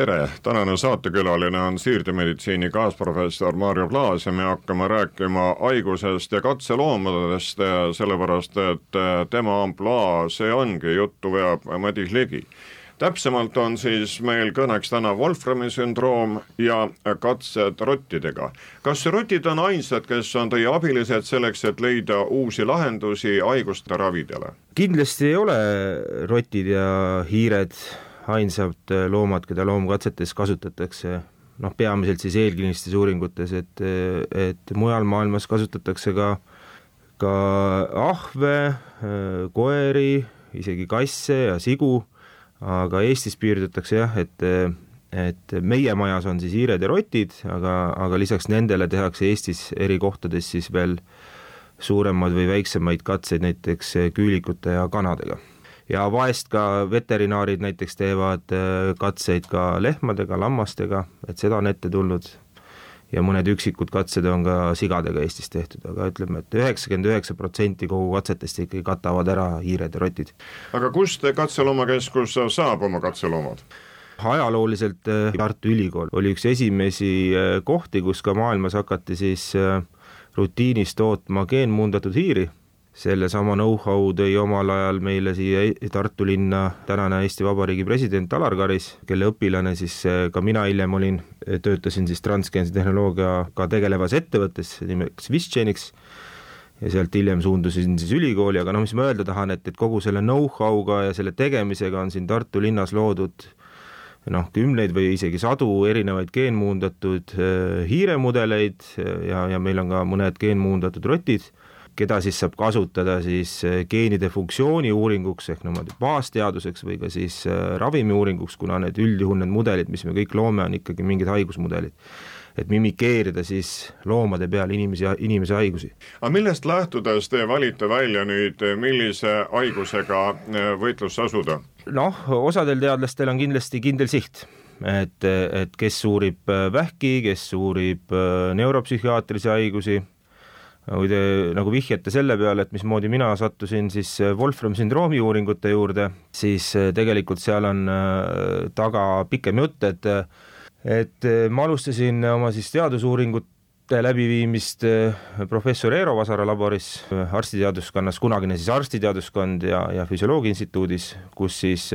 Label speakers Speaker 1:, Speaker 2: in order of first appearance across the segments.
Speaker 1: tere, tänane saatekülaline on siirdemeditsiini kaasprofessor Marju Klaas ja me hakkame rääkima haigusest ja katseloomadest, sellepärast et tema ampluaa, see ongi, juttu veab Madis Ligi. täpsemalt on siis meil kõneks täna Wolframi sündroom ja katsed rottidega. kas rotid on ainsad, kes on teie abilised selleks, et leida uusi lahendusi haiguste ravidele?
Speaker 2: kindlasti ei ole rotid ja hiired ainsad äh, loomad, keda loomkatsetes kasutatakse, noh, peamiselt siis eelkliinilistes uuringutes, et, et mujal maailmas kasutatakse ka, ka ahve, äh, koeri, isegi kasse ja sigu, aga Eestis piirdutakse jah, et et meie majas on siis hiired ja rotid, aga, aga lisaks nendele tehakse Eestis eri kohtades siis veel suuremaid või väiksemaid katseid näiteks küülikute ja kanadega ja vahest ka veterinaarid näiteks teevad äh, katseid ka lehmadega, lammastega, et seda on ette tulnud, ja mõned üksikud katsed on ka sigadega Eestis tehtud, aga ütleme et, et üheksakümmend üheksa protsenti kogu katsetest ikkagi katavad ära hiired ja rotid.
Speaker 1: aga kust katseloomakeskus saab oma katseloomad?
Speaker 2: ajalooliselt äh, Tartu Ülikool oli üks esimesi äh, kohti, kus ka maailmas hakati siis rutiinis tootma geenmuundatud hiiri sellesama know-how tõi omal ajal meile siia Tartu linna tänane Eesti Vabariigi president Alar Karis, kelle õpilane siis eh, ka mina hiljem olin, töötasin siis transgeense tehnoloogiaga tegelevas ettevõttes nimeks Visgenics ja sealt hiljem suundusin siis ülikooli, aga noh, mis ma öelda tahan, et, et kogu selle know-how'ga ja selle tegemisega on siin Tartu linnas loodud noh, kümneid või isegi sadu erinevaid geenmuundatud eh, hiiremudeleid ja, ja meil on ka mõned geenmuundatud rotid keda siis saab kasutada siis äh, geenide funktsiooni uuringuks ehk niimoodi baasteaduseks või ka siis äh, ravimi uuringuks, kuna need üldjuhul need mudelid, mis me kõik loome, on ikkagi mingid haigusmudelid et mimikeerida siis loomade peal inimesi, inimese haigusi.
Speaker 1: aga millest lähtudes te valite välja nüüd, millise haigusega äh, võitlusse asuda?
Speaker 2: noh, osadel teadlastel on kindlasti kindel siht, et, et kes uurib vähki, kes uurib neuropsühhiaatrilisi haigusi kui te nagu vihjate selle peale, et mismoodi mina sattusin siis äh, Wolfram sündroomi uuringute juurde, siis äh, tegelikult seal on äh, taga pikem jutt, et et ma alustasin oma siis teadusuuringute läbiviimist professor Eero Vasara laboris arstiteaduskonnas, kunagine siis arstiteaduskond ja, ja Füsioloogia Instituudis, kus siis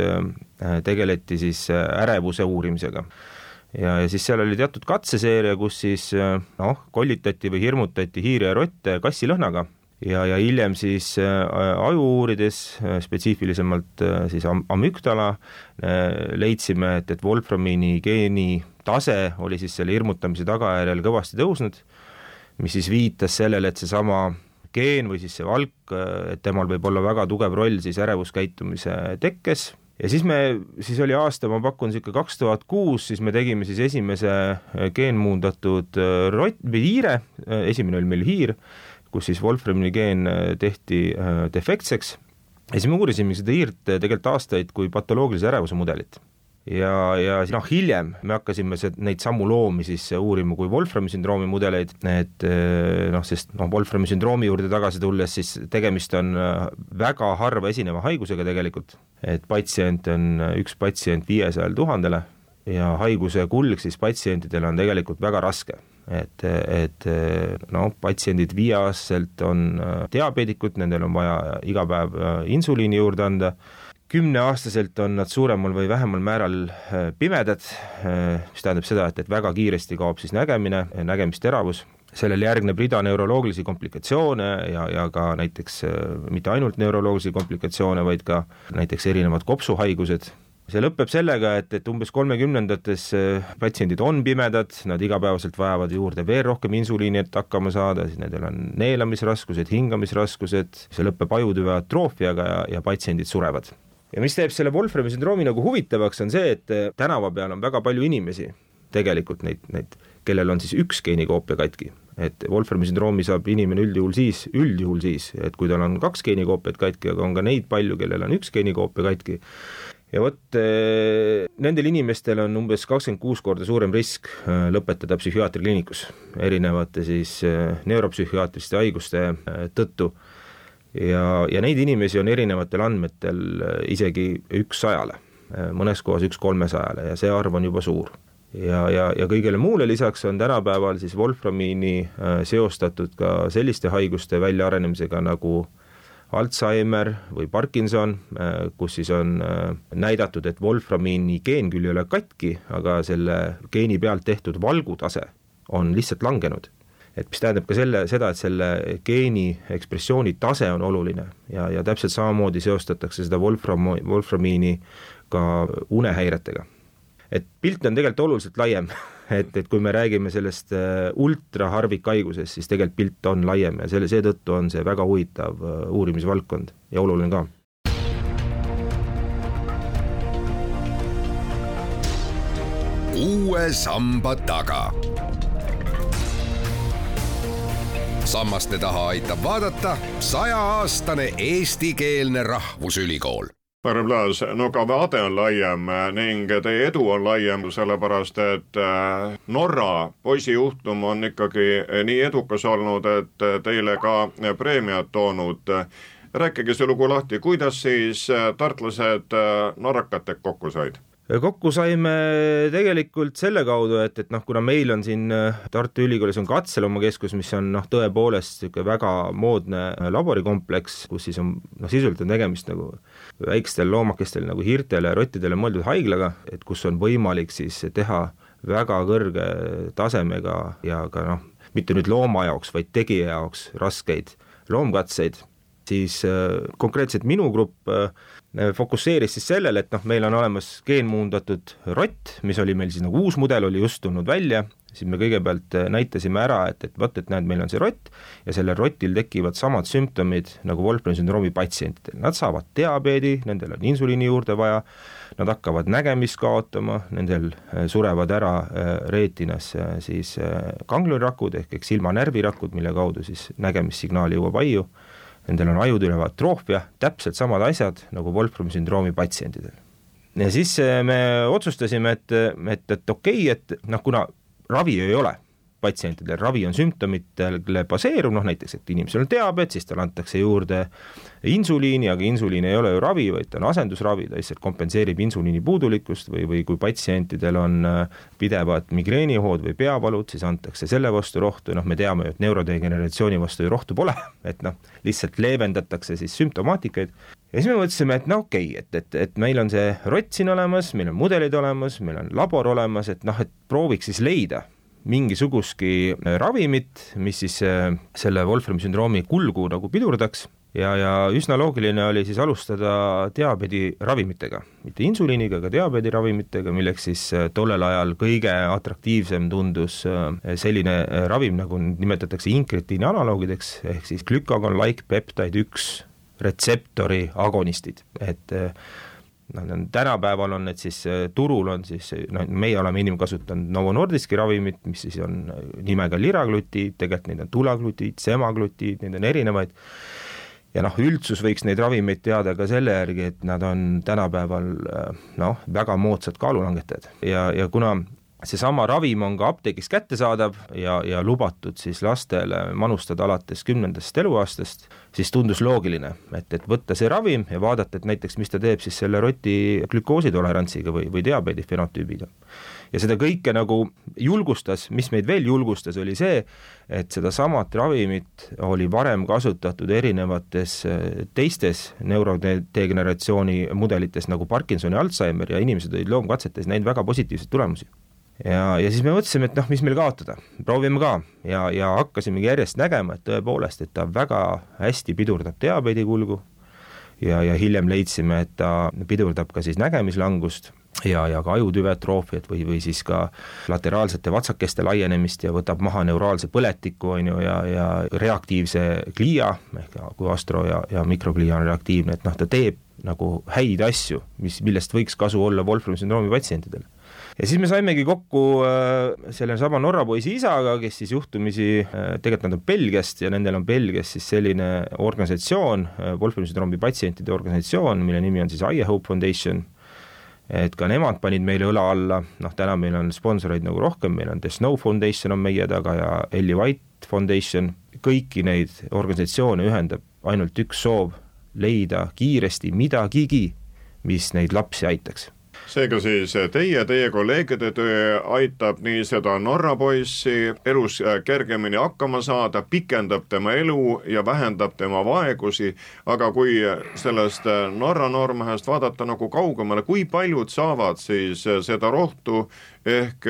Speaker 2: tegeleti siis ärevuse uurimisega ja, ja siis seal oli teatud katseseeria, kus siis äh, noh, kollitati või hirmutati hiire ja rotte kassilõhnaga. Ja, ja hiljem siis äh, aju uurides äh,, spetsiifilisemalt siis am-, amüktala leidsime, et, et Wolframini geeni tase oli siis selle hirmutamise tagajärjel kõvasti tõusnud, mis siis viitas sellele, et seesama geen või siis see valk, et temal võib olla väga tugev roll siis ärevuskäitumise tekkes ja siis me, siis oli aasta, ma pakun niisugune kaks tuhat kuus, siis me tegime siis esimese äh, geenmuundatud äh, rott või hiire, äh, esimene oli meil hiir, kus siis Wolframi geen tehti defektseks. Ja siis me uurisime seda hiirt tegelikult aastaid kui patoloogilise ärevuse mudelit ja, ja noh, hiljem me hakkasime see, neid samu loomi siis uurima kui Wolframi sündroomi mudeleid, et noh, sest noh, Wolframi sündroomi juurde tagasi tulles, siis tegemist on väga harva esineva haigusega tegelikult, et patsient on üks patsient viiesajal tuhandele ja haiguse kulg siis patsientidel on tegelikult väga raske. Et, et noh, patsiendid viieaastaselt on diabeedikud, nendel on vaja iga päev insuliini juurde anda kümneaastaselt on nad suuremal või vähemal määral äh, pimedad, äh, mis tähendab seda, et, et väga kiiresti kaob siis nägemine, nägemisteravus, sellele järgneb rida neuroloogilisi komplikatsioone ja, ja ka näiteks äh, mitte ainult neuroloogilisi komplikatsioone, vaid ka näiteks erinevad kopsuhaigused, see lõpeb sellega, et, et umbes kolmekümnendates patsiendid on pimedad, nad igapäevaselt vajavad juurde veel rohkem insuliini, et hakkama saada, siis nendel on neelamisraskused, hingamisraskused, see lõpeb ajutüve atroofiaga ja, ja patsiendid surevad ja mis teeb selle Wolframi sündroomi nagu huvitavaks, on see, et tänava peal on väga palju inimesi, tegelikult neid, neid, kellel on siis üks geenikoopia katki, et Wolframi sündroomi saab inimene üldjuhul siis, üldjuhul siis, et kui tal on kaks geenikoopiat katki, aga on ka neid palju, kellel on üks geenikoopia katki, ja vot eh, nendel inimestel on umbes kakskümmend kuus korda suurem risk eh, lõpetada psühhiaatrikliinikus erinevate siis eh, neuropsühhiaatriliste haiguste tõttu. Ja, ja neid inimesi on erinevatel andmetel isegi üks sajale, mõnes kohas üks kolmesajale ja see arv on juba suur ja, ja, ja kõigele muule lisaks on tänapäeval siis Wolframiini seostatud ka selliste haiguste väljaarenemisega nagu äh, Alzheimer või Parkinson, äh, kus siis on äh, näidatud, et Wolframiini geen küll ei ole katki, aga selle geeni pealt tehtud valgutase on lihtsalt langenud. Et mis tähendab ka selle, seda, et selle geeni ekspressiooni tase on oluline ja, ja täpselt samamoodi seostatakse seda Wolfram, Wolframiini ka unehäiretega. et pilt on tegelikult oluliselt laiem et, et kui me räägime sellest äh, ultraharvikhaigusest, siis tegelikult pilt on laiem ja selle, seetõttu on see väga huvitav äh, uurimisvaldkond ja oluline ka.
Speaker 3: uue samba taga. Sammaste taha aitab vaadata sajaaastane eestikeelne rahvusülikool
Speaker 1: härra Plaas, no ka vaade on laiem ning teie edu on laiem, sellepärast et äh, Norra poisijuhtum on ikkagi nii edukas olnud, et teile ka preemiat toonud. rääkige see lugu lahti, kuidas siis tartlased norrakatega kokku said?
Speaker 2: Kokku saime tegelikult selle kaudu, et, et noh, kuna meil on siin äh, Tartu Ülikoolis on katseloomakeskus, mis on noh, tõepoolest niisugune väga moodne äh, laborikompleks, kus siis on noh, sisuliselt on tegemist nagu väikestel loomakestel nagu hiirtele ja rottidele mõeldud haiglaga, et kus on võimalik siis teha väga kõrge tasemega ja ka noh, mitte nüüd looma jaoks, vaid tegija jaoks raskeid loomkatseid siis äh, konkreetselt minu grupp äh, fokusseeris siis sellele, et noh, meil on olemas geenmuundatud rott, mis oli meil siis nagu uus mudel, oli just tulnud välja, siis me kõigepealt äh, näitasime ära, et, et vot, et näed, meil on see rott ja sellel rotil tekivad samad sümptomid nagu Wolframi sündroomi patsientidel, nad saavad diabeedi, nendel on insuliini juurde vaja, nad hakkavad nägemist kaotama, nendel surevad ära reetinas siis ganglionrakud ehk, ehk silmanärvirakud, mille kaudu siis nägemissignaal jõuab aiu nendel on ajutülev atroofia, täpselt samad asjad nagu Wolframi sündroomi patsientidel. ja siis eh, me otsustasime, et, et, et okei okay,, et noh, kuna ravi ei ole patsientidel, ravi on sümptomitele baseeruv, noh näiteks, et inimesel on diabeet, siis talle antakse juurde insuliini, aga insuliin ei ole ju ravi, vaid ta on asendusravi, ta lihtsalt kompenseerib insuliini puudulikkust või, või kui patsientidel on äh, pidevad migreenihood või peavalud, siis antakse selle vastu rohtu, noh, me teame ju, et neurodegeneratsiooni vastu ju rohtu pole, et noh, lihtsalt leevendatakse siis sümptomaatikaid. Ja siis me mõtlesime, et no okei okay,, et, et, et meil on see rott siin olemas, meil on mudelid olemas, meil on labor olemas, et noh, et prooviks siis leida mingisugustki äh, ravimit, mis siis äh, selle Wolframi sündroomi kulgu nagu pidurdaks. Ja, ja üsna loogiline oli siis alustada diabeediravimitega, mitte insuliiniga, aga diabeediravimitega, milleks siis äh, tollel ajal kõige atraktiivsem tundus selline ravim, nagu nimetatakse inkretiini analoogideks, ehk siis glükagon-like peptide üks retseptori agonistid, et noh, tänapäeval on need siis äh, turul on siis, noh, meie oleme enim kasutanud Novo Nordiski ravimit, mis siis on äh, nimega liraglutiid, tegelikult neid on tulaglutiid, semaglutiid, neid on erinevaid, ja noh, üldsus võiks neid ravimeid teada ka selle järgi, et nad on tänapäeval äh, noh, väga moodsad kaalulangetajad. Ja, ja kuna seesama ravim on ka apteegis kättesaadav ja, ja lubatud siis lastele manustada alates kümnendast eluaastast, siis tundus loogiline, et, et võtta see ravim ja vaadata, et näiteks mis ta teeb siis selle roti glükoositolerantsiga või, või diabeedi fenotüübiga. ja seda kõike nagu julgustas, mis meid veel julgustas, oli see, et sedasamat ravimit oli varem kasutatud erinevates äh, teistes neurodegeneratsiooni mudelites nagu Parkinsoni, Alžeimer ja inimesed olid loomkatsetes näinud väga positiivseid tulemusi ja, ja siis me mõtlesime, et noh, mis meil kaotada, proovime ka. Ja, ja hakkasimegi järjest nägema, et tõepoolest, et ta väga hästi pidurdab diabeedikulgu ja, ja hiljem leidsime, et ta pidurdab ka siis nägemislangust ja, ja ka ajutüveatroofiat või, või siis ka lateraalsete vatsakeste laienemist ja võtab maha neuraalse põletiku, on ju, ja, ja reaktiivse glia, ehk kui astro- ja, ja mikroglia on reaktiivne, et noh, ta teeb nagu häid asju, mis, millest võiks kasu olla Wolframi sündroomi patsientidel ja siis me saimegi kokku äh, sellesama Norra poisi isaga, kes siis juhtumisi, äh, tegelikult nad on Belgiast ja nendel on Belgias siis selline organisatsioon, Wolframi sündroomi patsientide organisatsioon, mille nimi on siis I Hope Foundation, et ka nemad panid meile õla alla, noh täna meil on sponsoreid nagu rohkem, meil on The Snow Foundation on meie taga ja Ellie White Foundation, kõiki neid organisatsioone ühendab ainult üks soov, leida kiiresti midagigi, mis neid lapsi aitaks
Speaker 1: seega siis teie, teie kolleegide töö aitab nii seda Norra poissi elus kergemini hakkama saada, pikendab tema elu ja vähendab tema vaegusi, aga kui sellest Norra noormehest vaadata nagu kaugemale, kui paljud saavad siis seda rohtu, ehk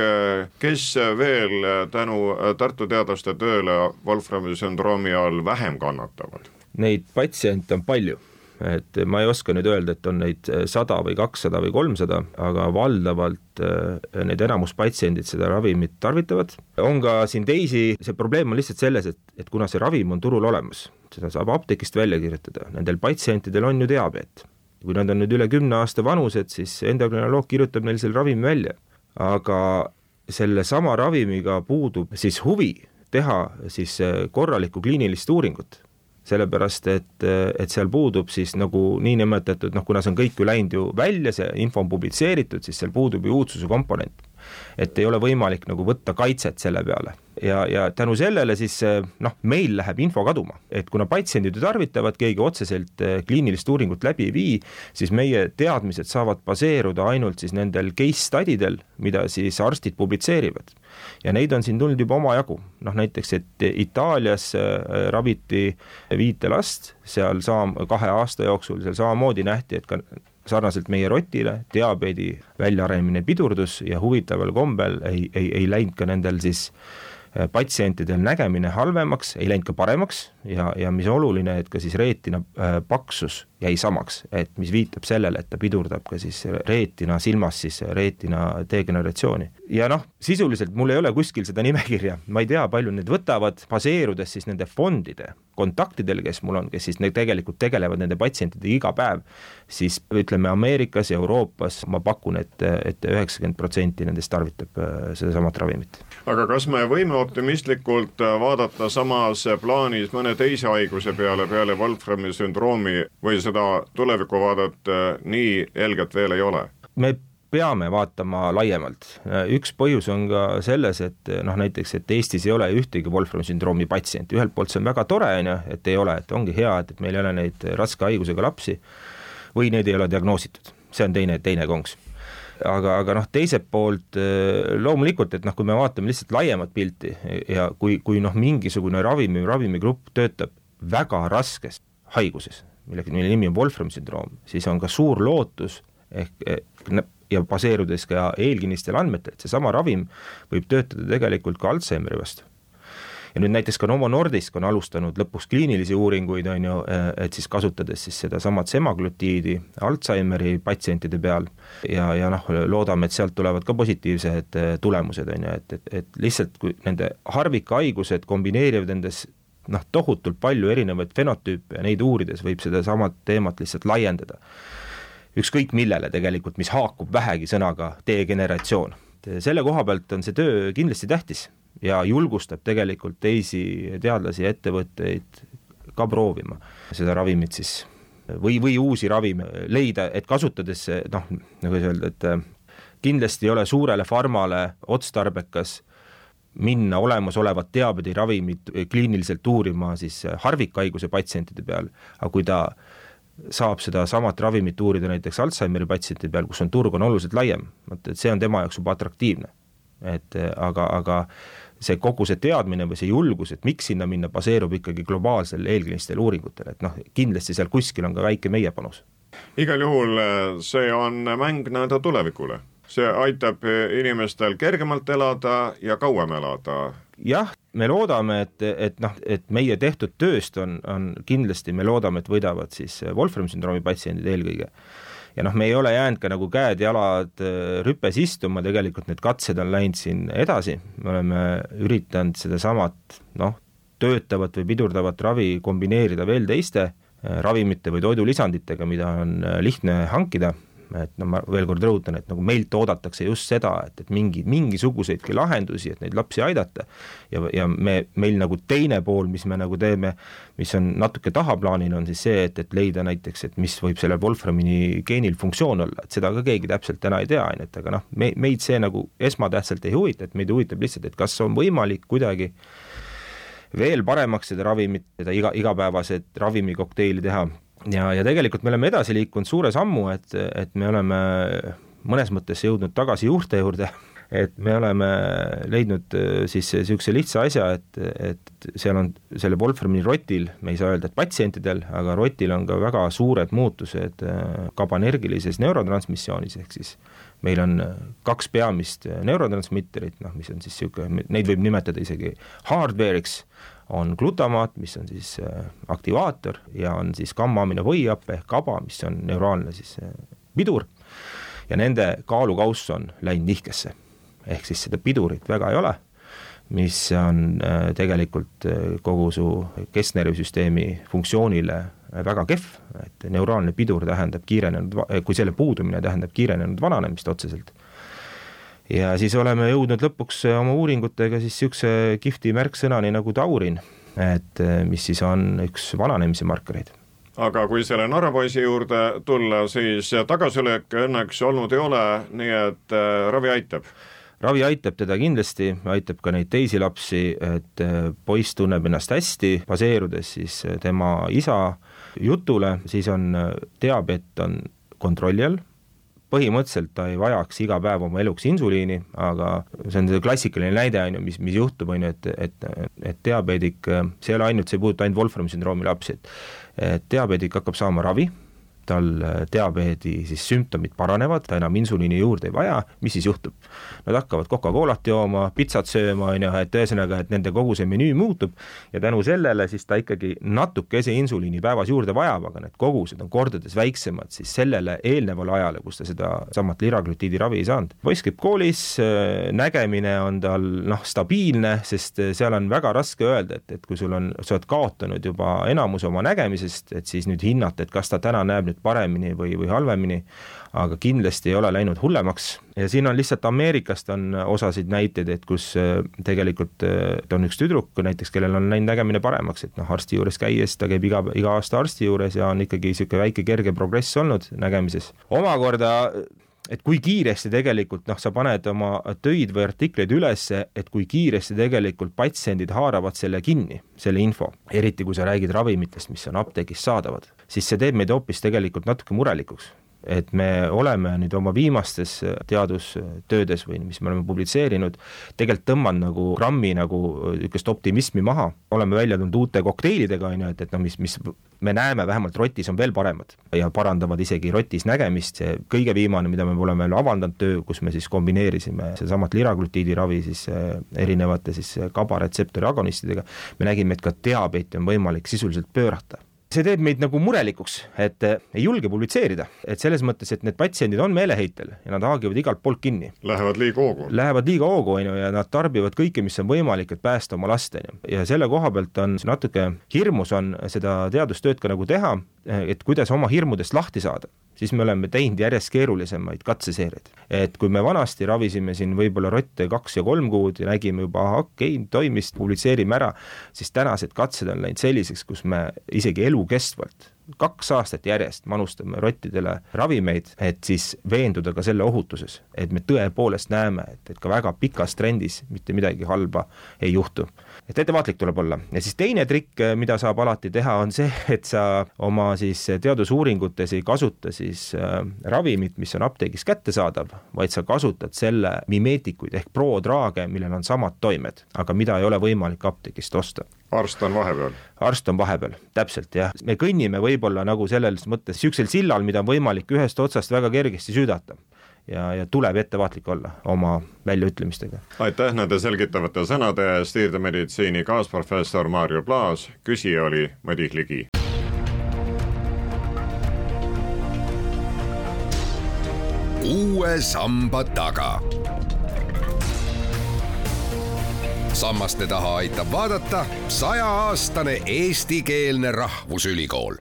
Speaker 1: kes veel tänu Tartu teadlaste tööle Wolframi sündroomi all vähem kannatavad?
Speaker 2: Neid patsiente on palju et ma ei oska nüüd öelda, et on neid eh, sada või kakssada või kolmsada, aga valdavalt eh, need enamus patsiendid seda ravimit tarvitavad. on ka siin teisi, see probleem on lihtsalt selles, et, et kuna see ravim on turul olemas, seda saab apteegist välja kirjutada, nendel patsientidel on ju diabeet. kui nad on nüüd üle kümne aasta vanused, siis endokrinoloog kirjutab neil selle ravimi välja. aga sellesama ravimiga puudub siis huvi teha siis eh, korralikku kliinilist uuringut sellepärast et, et seal puudub siis nagu niinimetatud noh, kuna see on kõik ju läinud ju välja, see info on publitseeritud, siis seal puudub ju uudsuse komponent. Et ei ole võimalik nagu võtta kaitset selle peale. Ja, ja tänu sellele siis noh, meil läheb info kaduma, et kuna patsiendid ju tarvitavad, keegi otseselt eh, kliinilist uuringut läbi ei vii, siis meie teadmised saavad baseeruda ainult siis nendel case study del, mida siis arstid publitseerivad. Ja neid on siin tulnud juba omajagu, noh näiteks, et Itaalias äh, raviti viite last, seal saam-, kahe aasta jooksul seal samamoodi nähti, et ka sarnaselt meie rotile diabeedi väljaarenemine pidurdus ja huvitaval kombel ei, ei, ei läinud ka nendel siis äh, patsientidel nägemine halvemaks, ei läinud ka paremaks ja, ja mis oluline, et ka siis reetina äh, paksus jäi samaks, et mis viitab sellele, et ta pidurdab ka siis reetina silmas siis reetina degeneratsiooni. ja noh, sisuliselt mul ei ole kuskil seda nimekirja, ma ei tea, palju need võtavad, baseerudes siis nende fondide kontaktidel, kes mul on, kes siis need tegelikult tegelevad nende patsientidega iga päev, siis ütleme Ameerikas ja Euroopas ma pakun, et, et üheksakümmend protsenti nendest tarvitab äh, sedasamat ravimit.
Speaker 1: aga kas me võime optimistlikult äh, vaadata samas plaanis mõne teise haiguse peale, peale Wolframi sündroomi või seda tulevikuvaadet äh, nii helget veel ei ole?
Speaker 2: me peame vaatama laiemalt, üks põhjus on ka selles, et noh, näiteks, et Eestis ei ole ühtegi Wolframi sündroomi patsienti, ühelt poolt see on väga tore, on ju, et ei ole, et ongi hea, et, et meil ei ole neid raske haigusega lapsi või neid ei ole diagnoositud, see on teine, teine konks. Aga, aga noh, teiselt poolt loomulikult, et noh, kui me vaatame lihtsalt laiemat pilti ja kui, kui noh, mingisugune ravimi, ravimigrupp töötab väga raskes haiguses, millega, mille nimi on Wolframi sündroom, siis on ka suur lootus ehk ja baseerudes ka eelkinnistel andmetel, et seesama ravim võib töötada tegelikult ka Alžeimeri vastu. ja nüüd näiteks ka Novo Nordisk on alustanud lõpuks kliinilisi uuringuid, on ju, et siis kasutades siis sedasamat semaglutiidi Alžeimeri patsientide peal ja, ja noh, loodame, et sealt tulevad ka positiivsed tulemused, on ju, et, et, et lihtsalt kui nende harvikhaigused kombineerivad endas noh, tohutult palju erinevaid fenotüüpe ja neid uurides võib sedasama teemat lihtsalt laiendada. Ükskõik millele tegelikult, mis haakub vähegi sõnaga degeneratsioon. selle koha pealt on see töö kindlasti tähtis ja julgustab tegelikult teisi teadlasi ja ettevõtteid ka proovima seda ravimit siis või, või uusi ravime leida, et kasutades noh, nagu öelda, et kindlasti ei ole suurele farmale otstarbekas minna olemasolevat diabeediravimit kliiniliselt uurima siis harvikhaiguse patsientide peal, aga kui ta saab sedasamat ravimit uurida näiteks Alžeimeri patsientide peal, kus on turg on oluliselt laiem, vot et see on tema jaoks juba atraktiivne. et aga, aga see kogu see teadmine või see julgus, et miks sinna minna, baseerub ikkagi globaalsel eelkliinilistel uuringutel, et noh, kindlasti seal kuskil on ka väike meie panus.
Speaker 1: igal juhul see on mäng nii-öelda tulevikule see aitab inimestel kergemalt elada ja kauem elada.
Speaker 2: jah, me loodame, et, et noh, et meie tehtud tööst on, on kindlasti, me loodame, et võidavad siis Wolframi sündroomi patsiendid eelkõige. ja noh, me ei ole jäänud ka nagu käed-jalad äh, rüpes istuma, tegelikult need katsed on läinud siin edasi, me oleme üritanud sedasamat noh, töötavat või pidurdavat ravi kombineerida veel teiste äh, ravimite või toidulisanditega, mida on äh, lihtne hankida et no ma veel kord rõhutan, et nagu meilt oodatakse just seda, et, et mingi, mingisuguseidki lahendusi, et neid lapsi aidata. Ja, ja me, meil nagu teine pool, mis me nagu teeme, mis on natuke tahaplaanil, on siis see, et, et leida näiteks, et mis võib sellel Wolframini geenil funktsioon olla, et seda ka keegi täpselt täna ei tea, on ju, et aga noh, me, meid see nagu esmatähtsalt ei huvita, et meid huvitab lihtsalt, et kas on võimalik kuidagi veel paremaks seda ravimit, seda iga, igapäevaset ravimikokteili teha ja, ja tegelikult me oleme edasi liikunud suure sammu, et, et me oleme mõnes mõttes jõudnud tagasi juurte juurde, et me oleme leidnud äh, siis niisuguse lihtsa asja, et, et seal on selle Wolframi rotil, me ei saa öelda, et patsientidel, aga rotil on ka väga suured muutused kabanergilises äh, neurotransmissioonis, ehk siis meil on kaks peamist neurotransmitterit, noh, mis on siis niisugune, neid võib nimetada isegi hardware'iks on glutamaat, mis on siis äh, aktivaator ja on siis gamma-aminovõihappe ehk GABA, mis on neuraalne siis äh, pidur ja nende kaalukauss on läinud nihkesse. ehk siis seda pidurit väga ei ole, mis on äh, tegelikult kogu su kesknärvisüsteemi funktsioonile väga kehv, et neuraalne pidur tähendab kiirenenud, kui selle puudumine tähendab kiirenenud vananemist otseselt ja siis oleme jõudnud lõpuks oma uuringutega siis niisuguse kihvti märksõnani nagu taurin, et eh, mis siis on üks vananemise markereid
Speaker 1: aga kui selle Narva-poisi juurde tulla, siis tagasilööke õnneks olnud ei ole, nii et äh, ravi aitab?
Speaker 2: ravi aitab teda kindlasti, aitab ka neid teisi lapsi, et eh, poiss tunneb ennast hästi, baseerudes siis tema isa jutule, siis on diabeet on kontrolli all põhimõtteliselt ta ei vajaks iga päev oma eluks insuliini, aga see on see klassikaline näide, on ju, mis, mis juhtub, on ju, et, et, et diabeedik, see ei ole ainult, see ei puuduta ainult Wolframi sündroomi lapsi, et et diabeedik hakkab saama ravi tal äh, diabeedi siis sümptomid paranevad, ta enam insuliini juurde ei vaja, mis siis juhtub? Nad hakkavad Coca-Colat jooma, pitsat sööma, on ju, et ühesõnaga, et nende kogu see menüü muutub ja tänu sellele siis ta ikkagi natukese insuliini päevas juurde vajab, aga need kogused on kordades väiksemad siis sellele eelnevale ajale, kus ta seda samat liraglutiidi ravi ei saanud. poiss käib koolis, äh, nägemine on tal noh, stabiilne, sest äh, seal on väga raske öelda, et, et kui sul on, sa oled kaotanud juba enamuse oma nägemisest, et siis nüüd hinnata, et kas ta täna näeb nüüd nüüd paremini või, või halvemini, aga kindlasti ei ole läinud hullemaks. Ja siin on lihtsalt Ameerikast on osasid näiteid, et kus äh, tegelikult äh, on üks tüdruk näiteks, kellel on läinud nägemine paremaks, et noh, arsti juures käies, ta käib iga, iga aasta arsti juures ja on ikkagi niisugune väike kerge progress olnud nägemises. omakorda et kui kiiresti tegelikult noh, sa paned oma töid või artikleid ülesse, et kui kiiresti tegelikult patsiendid haaravad selle kinni, selle info, eriti kui sa räägid ravimitest, mis on apteegis saadavad, siis see teeb meid hoopis tegelikult natuke murelikuks. et me oleme nüüd oma viimastes teadustöödes või mis me oleme publitseerinud, tegelikult tõmmanud nagu grammi nagu niisugust optimismi maha, oleme välja tulnud uute kokteilidega, on ju, et, et noh, mis, mis me näeme vähemalt rotis on veel paremad. ja parandavad isegi rotis nägemist, see kõige viimane, mida me oleme veel avaldanud töö, kus me siis kombineerisime sedasamat liraglutiidi ravi siis eh, erinevate siis kabaretseptori agonistidega, me nägime, et ka diabeeti on võimalik sisuliselt pöörata see teeb meid nagu murelikuks, et äh, ei julge publitseerida, et selles mõttes, et need patsiendid on meeleheitel ja nad haagivad igalt poolt kinni.
Speaker 1: Lähevad liiga hoogu.
Speaker 2: Lähevad liiga hoogu, on ju, ja nad tarbivad kõike, mis on võimalik, et päästa oma last, on ju. ja selle koha pealt on natuke hirmus on seda teadustööd ka nagu teha, et kuidas oma hirmudest lahti saada siis me oleme teinud järjest keerulisemaid katseseeriaid. et kui me vanasti ravisime siin võib-olla rotte kaks ja kolm kuud ja nägime juba, ahah, okei okay,, toimis, publitseerime ära, siis tänased katsed on läinud selliseks, kus me isegi elukestvalt kaks aastat järjest manustame rottidele ravimeid, et siis veenduda ka selle ohutuses, et me tõepoolest näeme, et, et ka väga pikas trendis mitte midagi halba ei juhtu. Et ettevaatlik tuleb olla. Ja siis teine trikk, mida saab alati teha, on see, et sa oma siis teadusuuringutes ei kasuta siis äh, ravimit, mis on apteegis kättesaadav, vaid sa kasutad selle mimeetikuid ehk prodraage, millel on samad toimed, aga mida ei ole võimalik apteegist osta.
Speaker 1: Arst on vahepeal?
Speaker 2: arst on vahepeal, täpselt jah, me kõnnime võib-olla nagu selles mõttes niisugusel sillal, mida on võimalik ühest otsast väga kergesti süüdata ja, ja tuleb ettevaatlik olla oma väljaütlemistega.
Speaker 1: aitäh nende selgitavate sõnade eest, siirdemeditsiini kaasprofessor Maarjo Plaas, küsija oli Madis Ligi.
Speaker 3: uue samba taga sammaste taha aitab vaadata sajaaastane eestikeelne rahvusülikool